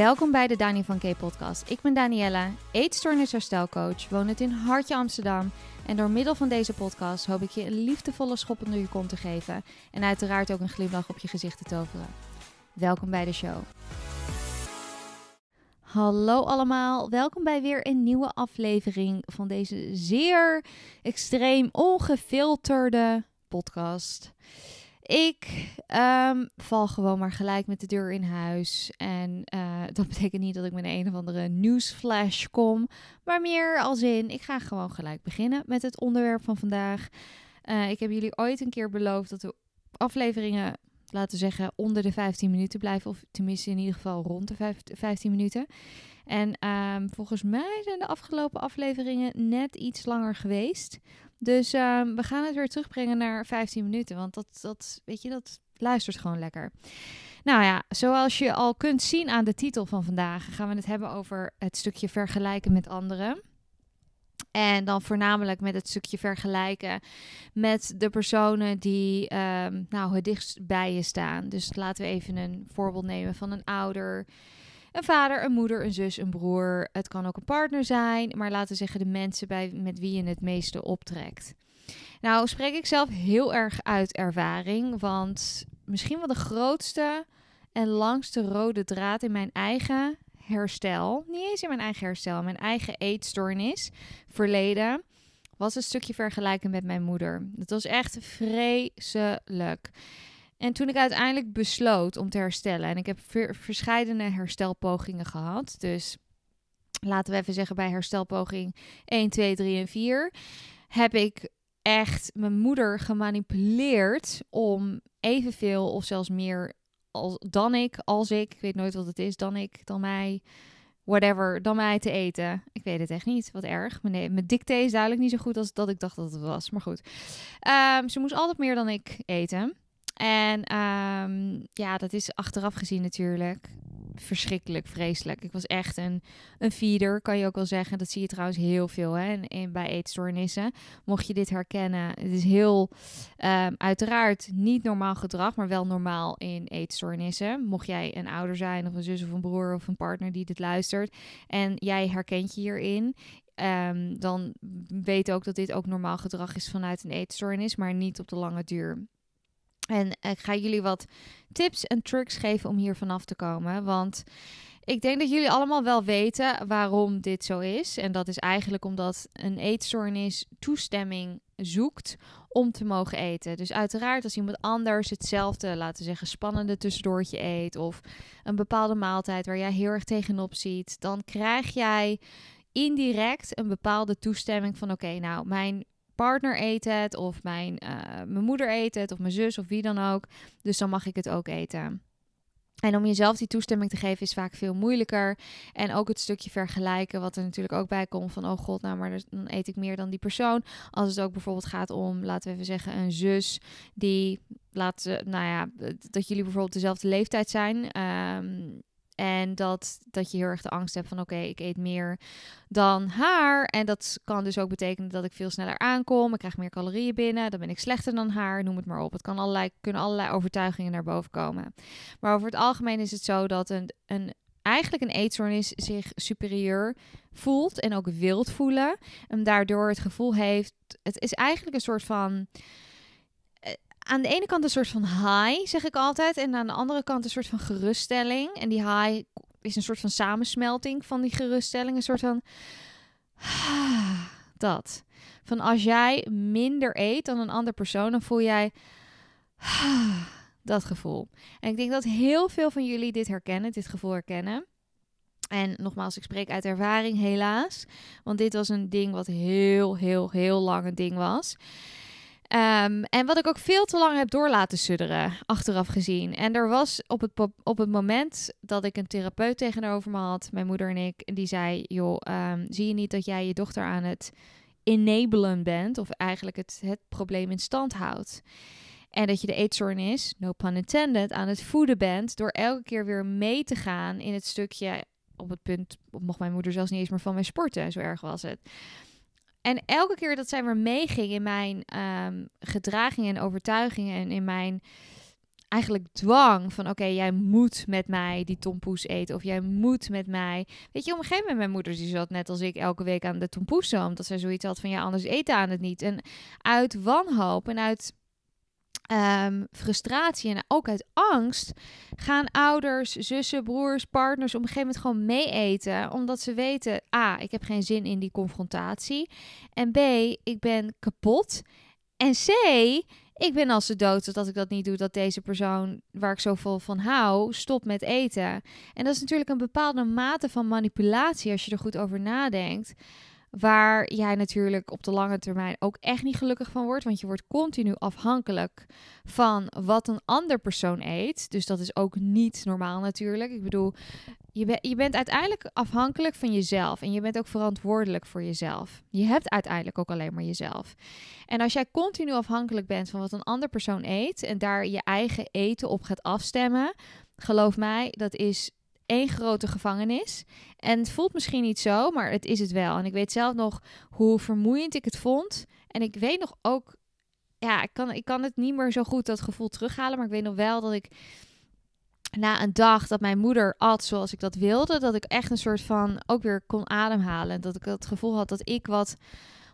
Welkom bij de Dani van K podcast. Ik ben Daniella, eetstoornis herstelcoach, woon het in Hartje Amsterdam. En door middel van deze podcast hoop ik je een liefdevolle schop onder je kont te geven. En uiteraard ook een glimlach op je gezicht te toveren. Welkom bij de show. Hallo allemaal, welkom bij weer een nieuwe aflevering van deze zeer extreem ongefilterde podcast. Ik ehm, val gewoon maar gelijk met de deur in huis. En uh, dat betekent niet dat ik met een of andere nieuwsflash kom. Maar meer als in, ik ga gewoon gelijk beginnen met het onderwerp van vandaag. Uh, ik heb jullie ooit een keer beloofd dat de afleveringen, laten zeggen, onder de 15 minuten blijven. Of tenminste in ieder geval rond de 15 minuten. En um, volgens mij zijn de afgelopen afleveringen net iets langer geweest. Dus um, we gaan het weer terugbrengen naar 15 minuten. Want dat, dat, weet je, dat luistert gewoon lekker. Nou ja, zoals je al kunt zien aan de titel van vandaag, gaan we het hebben over het stukje vergelijken met anderen. En dan voornamelijk met het stukje vergelijken met de personen die um, nou, het dichtst bij je staan. Dus laten we even een voorbeeld nemen van een ouder een vader, een moeder, een zus, een broer. Het kan ook een partner zijn, maar laten we zeggen de mensen bij, met wie je het meeste optrekt. Nou, spreek ik zelf heel erg uit ervaring, want misschien wel de grootste en langste rode draad in mijn eigen herstel, niet eens in mijn eigen herstel, mijn eigen eetstoornis, verleden, was een stukje vergelijken met mijn moeder. Dat was echt vreselijk. En toen ik uiteindelijk besloot om te herstellen, en ik heb ver verscheidene herstelpogingen gehad, dus laten we even zeggen bij herstelpoging 1, 2, 3 en 4, heb ik echt mijn moeder gemanipuleerd om evenveel of zelfs meer als, dan ik, als ik, ik weet nooit wat het is, dan ik, dan mij, whatever, dan mij te eten. Ik weet het echt niet, wat erg. Mijn, mijn dicté is duidelijk niet zo goed als dat ik dacht dat het was, maar goed. Um, ze moest altijd meer dan ik eten. En um, ja, dat is achteraf gezien natuurlijk verschrikkelijk, vreselijk. Ik was echt een, een feeder, kan je ook wel zeggen. Dat zie je trouwens heel veel hè, bij eetstoornissen. Mocht je dit herkennen, het is heel um, uiteraard niet normaal gedrag, maar wel normaal in eetstoornissen. Mocht jij een ouder zijn of een zus of een broer of een partner die dit luistert en jij herkent je hierin, um, dan weet ook dat dit ook normaal gedrag is vanuit een eetstoornis, maar niet op de lange duur. En ik ga jullie wat tips en tricks geven om hier vanaf te komen. Want ik denk dat jullie allemaal wel weten waarom dit zo is. En dat is eigenlijk omdat een eetstoornis toestemming zoekt om te mogen eten. Dus uiteraard als iemand anders hetzelfde, laten we zeggen, spannende tussendoortje eet... of een bepaalde maaltijd waar jij heel erg tegenop ziet... dan krijg jij indirect een bepaalde toestemming van... oké, nou, mijn partner eet het, of mijn, uh, mijn moeder eet het, of mijn zus, of wie dan ook. Dus dan mag ik het ook eten. En om jezelf die toestemming te geven is vaak veel moeilijker. En ook het stukje vergelijken, wat er natuurlijk ook bij komt van, oh god, nou, maar dan eet ik meer dan die persoon. Als het ook bijvoorbeeld gaat om, laten we even zeggen, een zus die, laten, nou ja, dat jullie bijvoorbeeld dezelfde leeftijd zijn. Um, en dat, dat je heel erg de angst hebt van oké, ik eet meer dan haar. En dat kan dus ook betekenen dat ik veel sneller aankom. Ik krijg meer calorieën binnen. Dan ben ik slechter dan haar. Noem het maar op. Het kan allerlei, kunnen allerlei overtuigingen naar boven komen. Maar over het algemeen is het zo dat een, een eigenlijk een eetstoornis zich superieur voelt en ook wilt voelen. En daardoor het gevoel heeft. Het is eigenlijk een soort van aan de ene kant een soort van high, zeg ik altijd. En aan de andere kant een soort van geruststelling. En die high is een soort van samensmelting van die geruststelling. Een soort van. Dat. Van als jij minder eet dan een andere persoon, dan voel jij. Dat gevoel. En ik denk dat heel veel van jullie dit herkennen, dit gevoel herkennen. En nogmaals, ik spreek uit ervaring, helaas. Want dit was een ding wat heel, heel, heel lang een ding was. Um, en wat ik ook veel te lang heb door laten sudderen, achteraf gezien. En er was op het, op het moment dat ik een therapeut tegenover me had, mijn moeder en ik, die zei: Joh, um, zie je niet dat jij je dochter aan het enablen bent, of eigenlijk het, het probleem in stand houdt? En dat je de eetstoornis, no pun intended, aan het voeden bent door elke keer weer mee te gaan in het stukje. Op het punt mocht mijn moeder zelfs niet eens meer van mij sporten, zo erg was het. En elke keer dat zij weer meeging in mijn um, gedragingen en overtuigingen en in mijn eigenlijk dwang van oké, jij moet met mij die tompoes eten of jij moet met mij. Weet je, op een gegeven moment mijn moeder die zat net als ik elke week aan de tompoesen, omdat zij zoiets had van ja, anders eten aan het niet. En uit wanhoop en uit um, frustratie en ook uit angst gaan ouders, zussen, broers, partners op een gegeven moment gewoon mee eten. Omdat ze weten, A, ik heb geen zin in die confrontatie. En B, ik ben kapot. En C, ik ben als ze dood dat ik dat niet doe, dat deze persoon waar ik zoveel van hou, stopt met eten. En dat is natuurlijk een bepaalde mate van manipulatie als je er goed over nadenkt. Waar jij natuurlijk op de lange termijn ook echt niet gelukkig van wordt. Want je wordt continu afhankelijk van wat een ander persoon eet. Dus dat is ook niet normaal natuurlijk. Ik bedoel, je, je bent uiteindelijk afhankelijk van jezelf. En je bent ook verantwoordelijk voor jezelf. Je hebt uiteindelijk ook alleen maar jezelf. En als jij continu afhankelijk bent van wat een ander persoon eet. En daar je eigen eten op gaat afstemmen. Geloof mij, dat is één grote gevangenis. En het voelt misschien niet zo, maar het is het wel. En ik weet zelf nog hoe vermoeiend ik het vond. En ik weet nog ook, ja, ik kan, ik kan het niet meer zo goed dat gevoel terughalen. Maar ik weet nog wel dat ik na een dag dat mijn moeder at zoals ik dat wilde, dat ik echt een soort van ook weer kon ademhalen. Dat ik het gevoel had dat ik wat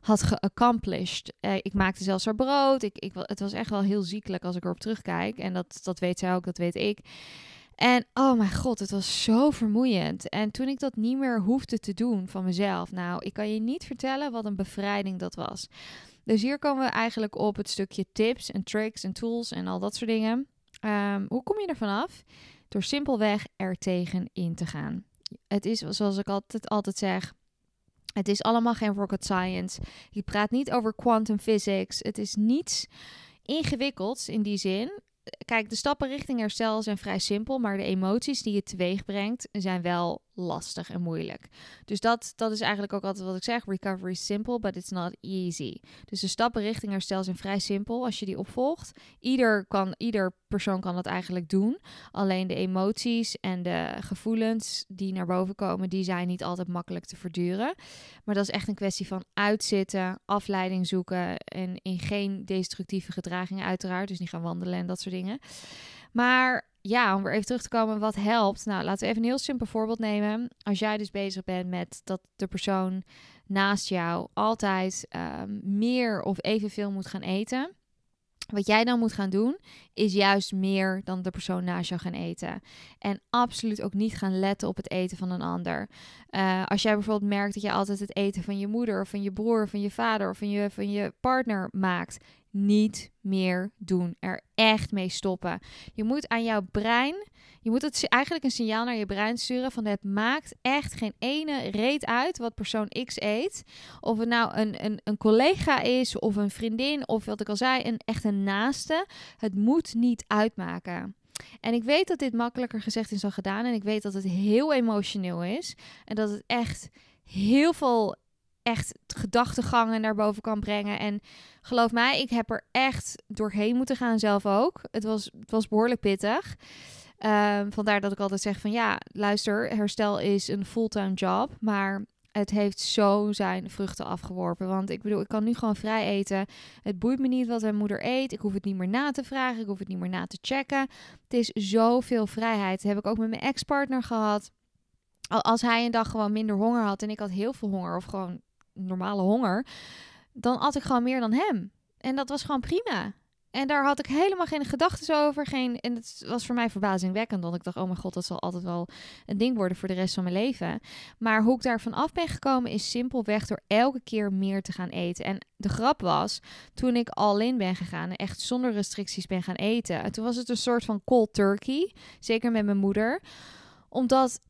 had geaccomplished. Eh, ik maakte zelfs haar brood. Ik, ik, het was echt wel heel ziekelijk als ik erop terugkijk. En dat, dat weet zij ook, dat weet ik. En oh mijn god, het was zo vermoeiend. En toen ik dat niet meer hoefde te doen van mezelf, nou, ik kan je niet vertellen wat een bevrijding dat was. Dus hier komen we eigenlijk op het stukje tips en tricks en tools en al dat soort dingen. Ehm, hoe kom je er vanaf? Door simpelweg er tegen in te gaan. Het is, zoals ik altijd, altijd zeg, het is allemaal geen rocket science. Je praat niet over quantum physics. Het is niets ingewikkelds in die zin kijk, de stappen richting herstel zijn vrij simpel, maar de emoties die je teweeg brengt zijn wel lastig en moeilijk. Dus dat, dat is eigenlijk ook altijd wat ik zeg. Recovery is simple, but it's not easy. Dus de stappen richting herstel zijn vrij simpel als je die opvolgt. Ieder, kan, ieder persoon kan dat eigenlijk doen. Alleen de emoties en de gevoelens die naar boven komen, die zijn niet altijd makkelijk te verduren. Maar dat is echt een kwestie van uitzitten, afleiding zoeken en in geen destructieve gedragingen uiteraard. Dus niet gaan wandelen en dat soort dingen. Maar ja, om weer even terug te komen, wat helpt? Nou, laten we even een heel simpel voorbeeld nemen. Als jij dus bezig bent met dat de persoon naast jou altijd um, meer of evenveel moet gaan eten. Wat jij dan moet gaan doen, is juist meer dan de persoon naast jou gaan eten. En absoluut ook niet gaan letten op het eten van een ander. Uh, als jij bijvoorbeeld merkt dat je altijd het eten van je moeder, of van je broer, of van je vader of van je, van je partner maakt, niet meer doen. Er echt mee stoppen. Je moet aan jouw brein, je moet het eigenlijk een signaal naar je brein sturen van het maakt echt geen ene reet uit wat persoon X eet. Of het nou een, een, een collega is of een vriendin of wat ik al zei, een echt een naaste. Het moet niet uitmaken. En ik weet dat dit makkelijker gezegd is dan gedaan. En ik weet dat het heel emotioneel is. En dat het echt heel veel echt gedachtegangen naar boven kan brengen. En geloof mij, ik heb er echt doorheen moeten gaan zelf ook. Het was, het was behoorlijk pittig. Um, vandaar dat ik altijd zeg van ja, luister, herstel is een fulltime job, maar het heeft zo zijn vruchten afgeworpen. Want ik bedoel, ik kan nu gewoon vrij eten. Het boeit me niet wat mijn moeder eet. Ik hoef het niet meer na te vragen. Ik hoef het niet meer na te checken. Het is zoveel vrijheid. Dat heb ik ook met mijn ex-partner gehad. Als hij een dag gewoon minder honger had en ik had heel veel honger of gewoon normale honger, dan at ik gewoon meer dan hem. En dat was gewoon prima. En daar had ik helemaal geen gedachten over. Geen, en het was voor mij verbazingwekkend. Want ik dacht, oh mijn god, dat zal altijd wel een ding worden voor de rest van mijn leven. Maar hoe ik daarvan af ben gekomen is simpelweg door elke keer meer te gaan eten. En de grap was, toen ik al in ben gegaan en echt zonder restricties ben gaan eten. Toen was het een soort van cold turkey. Zeker met mijn moeder. Omdat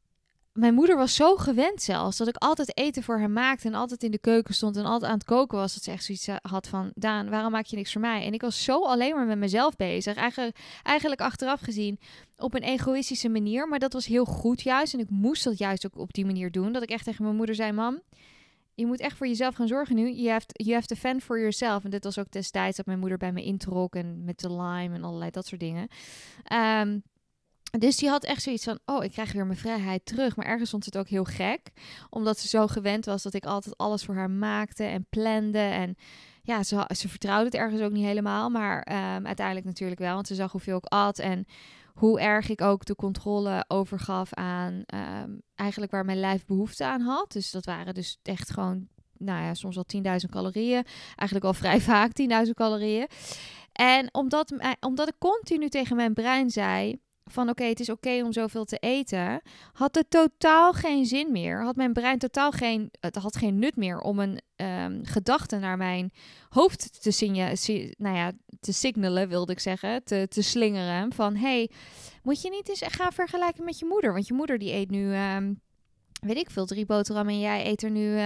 mijn moeder was zo gewend zelfs dat ik altijd eten voor haar maakte en altijd in de keuken stond en altijd aan het koken was. Dat ze echt zoiets eh, had van, Daan, waarom maak je niks voor mij? En ik was zo alleen maar met mezelf bezig. Eigenlijk, eigenlijk achteraf gezien op een egoïstische manier, maar dat was heel goed juist. En ik moest dat juist ook op die manier doen. Dat ik echt tegen mijn moeder zei, mam, je moet echt voor jezelf gaan zorgen nu. Je hebt you have to fend for yourself. En dit was ook destijds dat mijn moeder bij me introk en met de lime en allerlei dat soort dingen. Um, dus die had echt zoiets van: Oh, ik krijg weer mijn vrijheid terug. Maar ergens vond ze het ook heel gek. Omdat ze zo gewend was dat ik altijd alles voor haar maakte en plande. En ja, ze, ze vertrouwde het ergens ook niet helemaal. Maar ehm, uiteindelijk natuurlijk wel. Want ze zag hoeveel ik at. En hoe erg ik ook de controle overgaf aan ehm, eigenlijk waar mijn lijf behoefte aan had. Dus dat waren dus echt gewoon, nou ja, soms al 10.000 calorieën. Eigenlijk al vrij vaak 10.000 calorieën. En omdat, omdat ik continu tegen mijn brein zei van oké, het is oké om zoveel te eten, had het totaal geen zin meer. Had mijn brein totaal geen, het had geen nut meer om een um, gedachte naar mijn hoofd te, nou ja, te signalen, wilde ik zeggen, te, te slingeren. Van hey, moet je niet eens gaan vergelijken met je moeder? Want je moeder die eet nu um, weet ik veel, drie boterhammen en jij eet er nu, uh,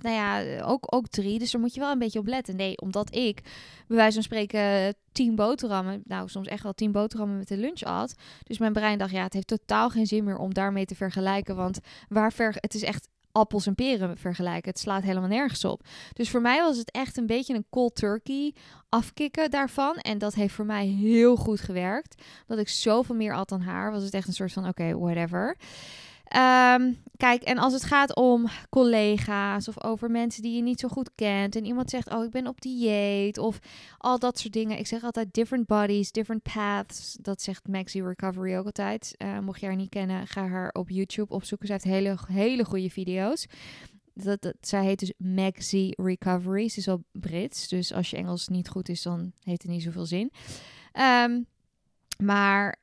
nou ja, ook, ook drie. Dus daar moet je wel een beetje op letten. Nee, omdat ik, bij wijze van spreken, tien boterhammen, nou soms echt wel tien boterhammen met de lunch at. Dus mijn brein dacht, ja, het heeft totaal geen zin meer om daarmee te vergelijken. Want waar ver, het is echt appels en peren vergelijken. Het slaat helemaal nergens op. Dus voor mij was het echt een beetje een cold turkey afkicken daarvan. En dat heeft voor mij heel goed gewerkt. Dat ik zoveel meer at dan haar, was het echt een soort van, oké, whatever. Um, kijk, en als het gaat om collega's of over mensen die je niet zo goed kent en iemand zegt, oh, ik ben op dieet of al dat soort dingen. Ik zeg altijd different bodies, different paths. Dat zegt Maxi Recovery ook altijd. Uh, mocht je haar niet kennen, ga haar op YouTube opzoeken. Ze heeft hele, hele goede video's. Dat, dat, zij heet dus Maxi Recovery. Ze is al Brits, dus als je Engels niet goed is, dan heeft het niet zoveel zin. Um, maar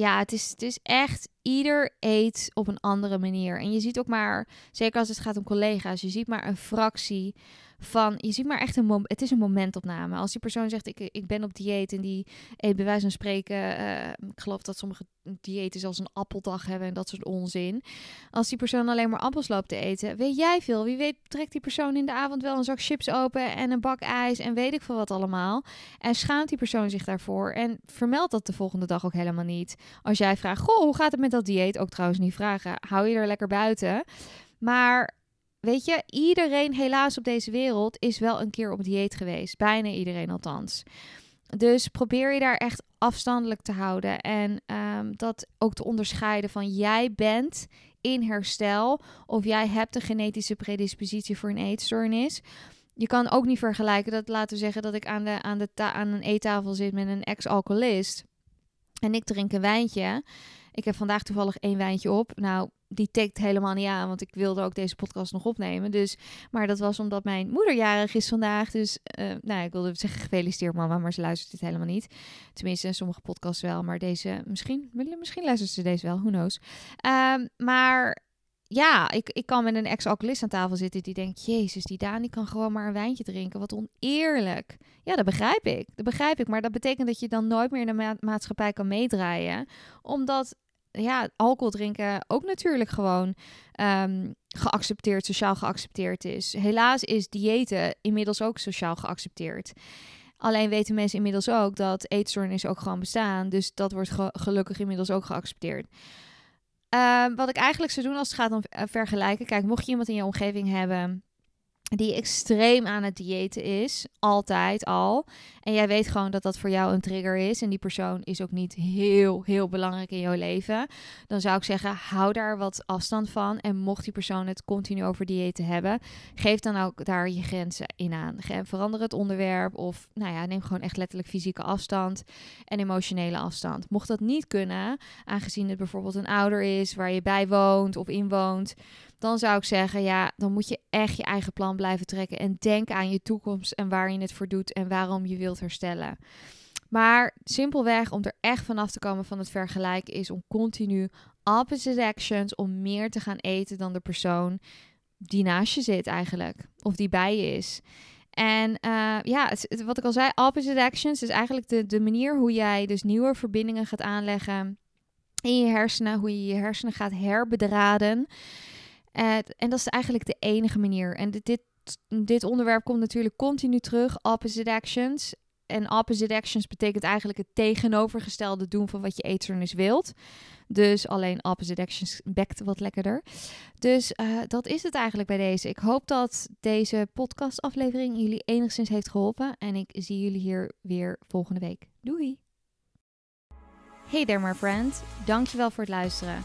ja, het is, het is echt ieder eet op een andere manier. En je ziet ook maar, zeker als het gaat om collega's, je ziet maar een fractie van, je ziet maar echt een moment, het is een momentopname. Als die persoon zegt, ik, ik ben op dieet en die eet bij wijze van spreken, uh, ik geloof dat sommige diëten zelfs een appeldag hebben en dat soort onzin. Als die persoon alleen maar appels loopt te eten, weet jij veel. Wie weet trekt die persoon in de avond wel een zak chips open en een bak ijs en weet ik veel wat allemaal. En schaamt die persoon zich daarvoor en vermeldt dat de volgende dag ook helemaal niet. Als jij vraagt, goh, hoe gaat het met dat dieet? Ook trouwens niet vragen, hou je er lekker buiten. Maar weet je, iedereen helaas op deze wereld is wel een keer op dieet geweest. Bijna iedereen althans. Dus probeer je daar echt afstandelijk te houden. En um, dat ook te onderscheiden van jij bent in herstel of jij hebt een genetische predispositie voor een eetstoornis. Je kan ook niet vergelijken dat, laten we zeggen, dat ik aan, de, aan, de aan een eettafel zit met een ex-alcoholist. En ik drink een wijntje. Ik heb vandaag toevallig één wijntje op. Nou, die tikt helemaal niet aan, want ik wilde ook deze podcast nog opnemen. Dus, maar dat was omdat mijn moeder jarig is vandaag. Dus, uh, nou, ik wilde zeggen gefeliciteerd mama, maar ze luistert dit helemaal niet. Tenminste, sommige podcasts wel, maar deze misschien, misschien luistert ze deze wel, who knows. Um, maar ja, ik, ik kan met een ex-alcoholist aan tafel zitten die denkt... Jezus, die Dani kan gewoon maar een wijntje drinken. Wat oneerlijk. Ja, dat begrijp ik. Dat begrijp ik. Maar dat betekent dat je dan nooit meer in de maatschappij kan meedraaien. Omdat ja, alcohol drinken ook natuurlijk gewoon um, geaccepteerd, sociaal geaccepteerd is. Helaas is diëten inmiddels ook sociaal geaccepteerd. Alleen weten mensen inmiddels ook dat eetstoornissen ook gewoon bestaan. Dus dat wordt gelukkig inmiddels ook geaccepteerd. Uh, wat ik eigenlijk zou doen als het gaat om uh, vergelijken. Kijk, mocht je iemand in je omgeving hebben die extreem aan het diëten is, altijd al. En jij weet gewoon dat dat voor jou een trigger is. En die persoon is ook niet heel, heel belangrijk in jouw leven. Dan zou ik zeggen, hou daar wat afstand van. En mocht die persoon het continu over diëten hebben, geef dan ook daar je grenzen in aan. Verander het onderwerp. Of nou ja, neem gewoon echt letterlijk fysieke afstand en emotionele afstand. Mocht dat niet kunnen, aangezien het bijvoorbeeld een ouder is waar je bij woont of inwoont dan zou ik zeggen, ja, dan moet je echt je eigen plan blijven trekken en denk aan je toekomst en waar je het voor doet en waarom je wilt herstellen. Maar simpelweg om er echt vanaf te komen van het vergelijken is om continu opposite actions, om meer te gaan eten dan de persoon die naast je zit eigenlijk, of die bij je is. En uh, ja, wat ik al zei, opposite actions is eigenlijk de, de manier hoe jij dus nieuwe verbindingen gaat aanleggen in je hersenen, hoe je je hersenen gaat herbedraden. En dat is eigenlijk de enige manier. En dit, dit, onderwerp komt natuurlijk continu terug, opposite actions. En opposite actions betekent eigenlijk het tegenovergestelde doen van wat je eetstoornis wilt. Dus alleen opposite actions bekt wat lekkerder. Dus uh, dat is het eigenlijk bij deze. Ik hoop dat deze podcastaflevering jullie enigszins heeft geholpen. En ik zie jullie hier weer volgende week. Doei! Hey there my friend, dankjewel voor het luisteren.